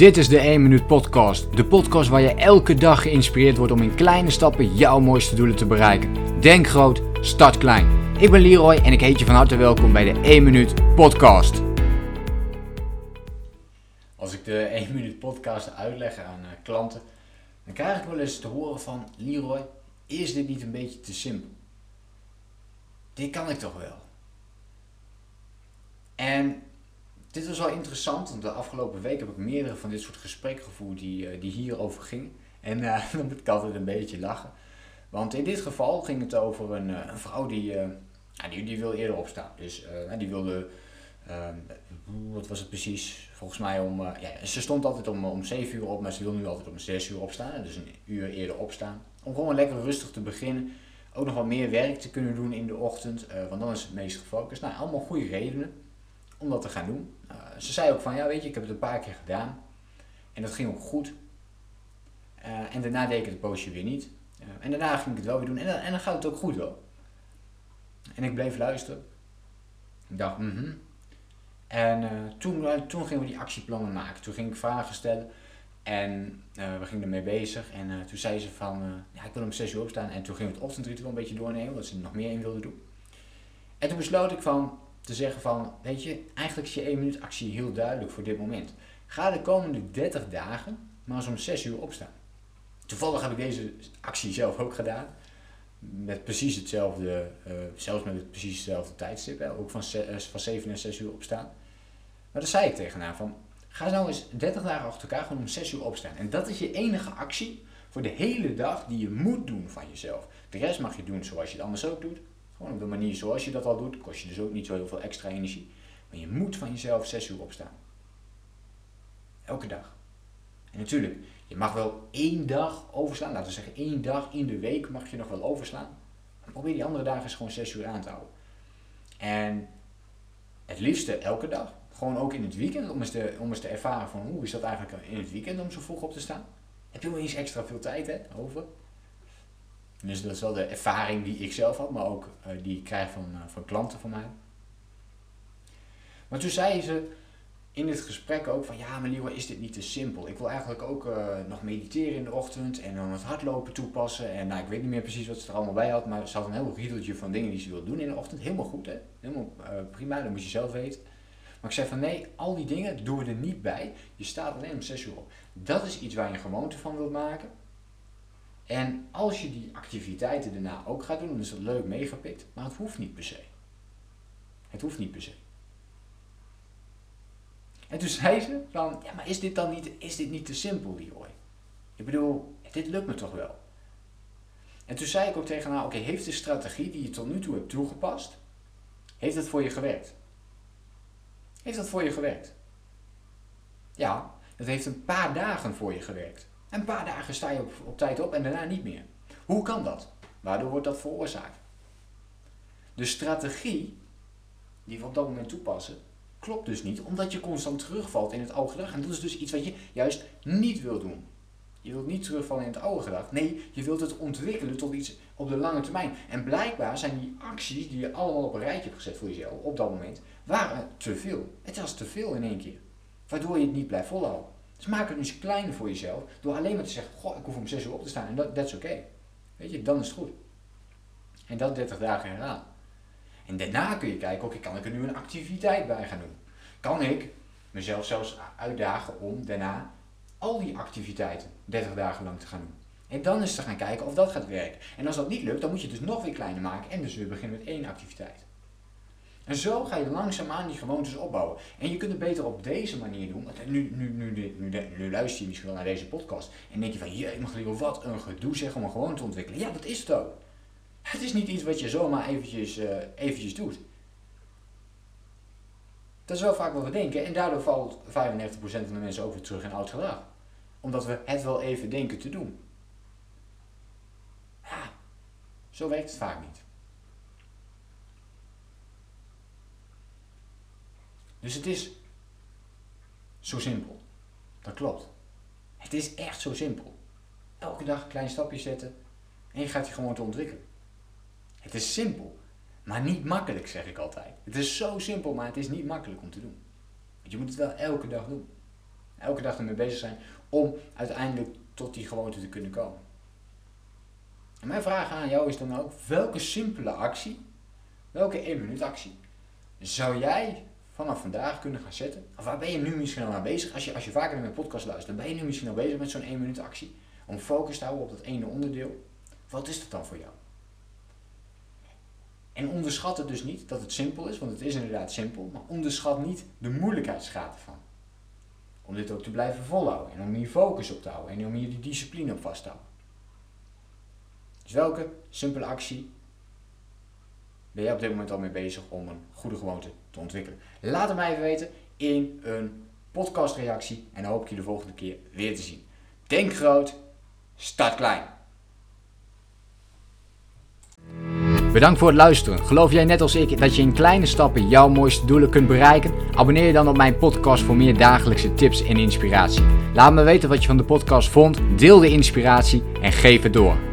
Dit is de 1 Minuut Podcast. De podcast waar je elke dag geïnspireerd wordt om in kleine stappen jouw mooiste doelen te bereiken. Denk groot, start klein. Ik ben Leroy en ik heet je van harte welkom bij de 1 Minuut Podcast. Als ik de 1 Minuut Podcast uitleg aan uh, klanten, dan krijg ik wel eens te horen van Leroy, is dit niet een beetje te simpel? Dit kan ik toch wel? En dit was wel interessant, want de afgelopen week heb ik meerdere van dit soort gesprekken gevoerd die, uh, die hierover gingen. En uh, dan moet ik altijd een beetje lachen. Want in dit geval ging het over een, uh, een vrouw die, ja, die, die wil eerder opstaan. Dus die wilde, ehm, wat was het precies? Volgens mij om, ja, ze stond altijd om, om 7 uur op, maar ze wil nu altijd om 6 uur opstaan. Dus een uur eerder opstaan. Om gewoon lekker rustig te beginnen. Ook nog wat meer werk te kunnen doen in de ochtend, want dan is het meest gefocust. Nou, allemaal goede redenen om dat te gaan doen. Ze zei ook van, ja weet je, ik heb het een paar keer gedaan. En dat ging ook goed. Uh, en daarna deed ik het poosje weer niet. Uh, en daarna ging ik het wel weer doen. En, dan, en dan gaat het ook goed wel. En ik bleef luisteren. Ik dacht, mhm. Mm en toen, toen gingen we die actieplannen maken. Toen ging ik vragen stellen. En we gingen ermee bezig. En toen zei ze van, ja, ik wil om 6 uur opstaan. En toen ging het ochtendritueel een beetje doornemen. Wat ze nog meer in wilde doen. En toen besloot ik van, te zeggen van, weet je, eigenlijk is je 1 minuut actie heel duidelijk voor dit moment. Ga de komende 30 dagen maar eens om 6 uur opstaan. Toevallig heb ik deze actie zelf ook gedaan. Met precies hetzelfde, uh, zelfs met het precies hetzelfde tijdstip. Hè, ook van, van 7 en 6 uur opstaan. Maar dan zei ik tegen haar van, ga nou eens 30 dagen achter elkaar gewoon om 6 uur opstaan. En dat is je enige actie voor de hele dag die je moet doen van jezelf. De rest mag je doen zoals je het anders ook doet. Gewoon op de manier zoals je dat al doet, kost je dus ook niet zo heel veel extra energie. Maar je moet van jezelf 6 uur opstaan. Elke dag. En natuurlijk, je mag wel één dag overslaan. Laten we zeggen, één dag in de week mag je nog wel overslaan. Maar probeer die andere dagen eens gewoon 6 uur aan te houden. En het liefste elke dag. Gewoon ook in het weekend, om eens te, om eens te ervaren van hoe is dat eigenlijk in het weekend om zo vroeg op te staan. Heb je wel eens extra veel tijd hè, over. Dus dat is wel de ervaring die ik zelf had, maar ook uh, die ik krijg van, uh, van klanten van mij. Maar toen zei ze in dit gesprek ook van ja, maar is dit niet te simpel? Ik wil eigenlijk ook uh, nog mediteren in de ochtend en dan het hardlopen toepassen. En nou, ik weet niet meer precies wat ze er allemaal bij had, maar ze had een heel riedeltje van dingen die ze wil doen in de ochtend. Helemaal goed, hè? Helemaal prima, dat moet je zelf weten. Maar ik zei van nee, al die dingen doe er niet bij. Je staat alleen om 6 uur op. Dat is iets waar je een gewoonte van wilt maken. En als je die activiteiten daarna ook gaat doen, dan is dat leuk meegepikt, maar het hoeft niet per se. Het hoeft niet per se. En toen zei ze van, ja maar is dit dan niet, is dit niet te simpel Leroy? Ik bedoel, dit lukt me toch wel? En toen zei ik ook tegen haar, oké, heeft de strategie die je tot nu toe hebt toegepast, heeft dat voor je gewerkt? Heeft dat voor je gewerkt? Ja, dat heeft een paar dagen voor je gewerkt. Een paar dagen sta je op, op tijd op en daarna niet meer. Hoe kan dat? Waardoor wordt dat veroorzaakt? De strategie die we op dat moment toepassen, klopt dus niet, omdat je constant terugvalt in het oude gedrag. En dat is dus iets wat je juist niet wil doen. Je wilt niet terugvallen in het oude gedrag. Nee, je wilt het ontwikkelen tot iets op de lange termijn. En blijkbaar zijn die acties die je allemaal op een rijtje hebt gezet voor jezelf op dat moment, waren te veel. Het was te veel in één keer. Waardoor je het niet blijft volhouden. Dus maak het eens kleiner voor jezelf. Door alleen maar te zeggen, goh, ik hoef om 6 uur op te staan. En dat is oké. Weet je, dan is het goed. En dat 30 dagen herhalen. En daarna kun je kijken, oké, kan ik er nu een activiteit bij gaan doen? Kan ik mezelf zelfs uitdagen om daarna al die activiteiten 30 dagen lang te gaan doen? En dan is te gaan kijken of dat gaat werken. En als dat niet lukt, dan moet je het dus nog weer kleiner maken en dus weer beginnen met één activiteit. En zo ga je langzaamaan die gewoontes opbouwen. En je kunt het beter op deze manier doen. Nu, nu, nu, nu, nu luister je misschien wel naar deze podcast. En denk je van, je mag liever wat een gedoe zeggen om een gewoonte te ontwikkelen. Ja, dat is het ook. Het is niet iets wat je zomaar eventjes, uh, eventjes doet. Dat is wel vaak wat we denken. En daardoor valt 95% van de mensen ook weer terug in oud gedrag. Omdat we het wel even denken te doen. Ja, zo werkt het vaak niet. Dus het is zo simpel. Dat klopt. Het is echt zo simpel. Elke dag een klein stapje zetten en je gaat je gewoon te ontwikkelen. Het is simpel, maar niet makkelijk, zeg ik altijd. Het is zo simpel, maar het is niet makkelijk om te doen. Want je moet het wel elke dag doen. elke dag ermee bezig zijn om uiteindelijk tot die gewoonte te kunnen komen. En mijn vraag aan jou is dan ook, welke simpele actie, welke 1 minuut actie, zou jij vanaf vandaag kunnen gaan zetten? Of waar ben je nu misschien al aan bezig? Als je, als je vaker naar mijn podcast luistert, ben je nu misschien al bezig met zo'n 1 minuut actie. Om focus te houden op dat ene onderdeel. Wat is dat dan voor jou? En onderschat het dus niet dat het simpel is, want het is inderdaad simpel. Maar onderschat niet de moeilijkheidsgraad ervan. Om dit ook te blijven volhouden. En om hier focus op te houden. En om hier die discipline op vast te houden. Dus welke simpele actie ben jij op dit moment al mee bezig om een goede gewoonte te ontwikkelen? Laat het mij even weten in een podcastreactie en dan hoop ik je de volgende keer weer te zien. Denk groot, start klein. Bedankt voor het luisteren. Geloof jij net als ik dat je in kleine stappen jouw mooiste doelen kunt bereiken? Abonneer je dan op mijn podcast voor meer dagelijkse tips en inspiratie. Laat me weten wat je van de podcast vond, deel de inspiratie en geef het door.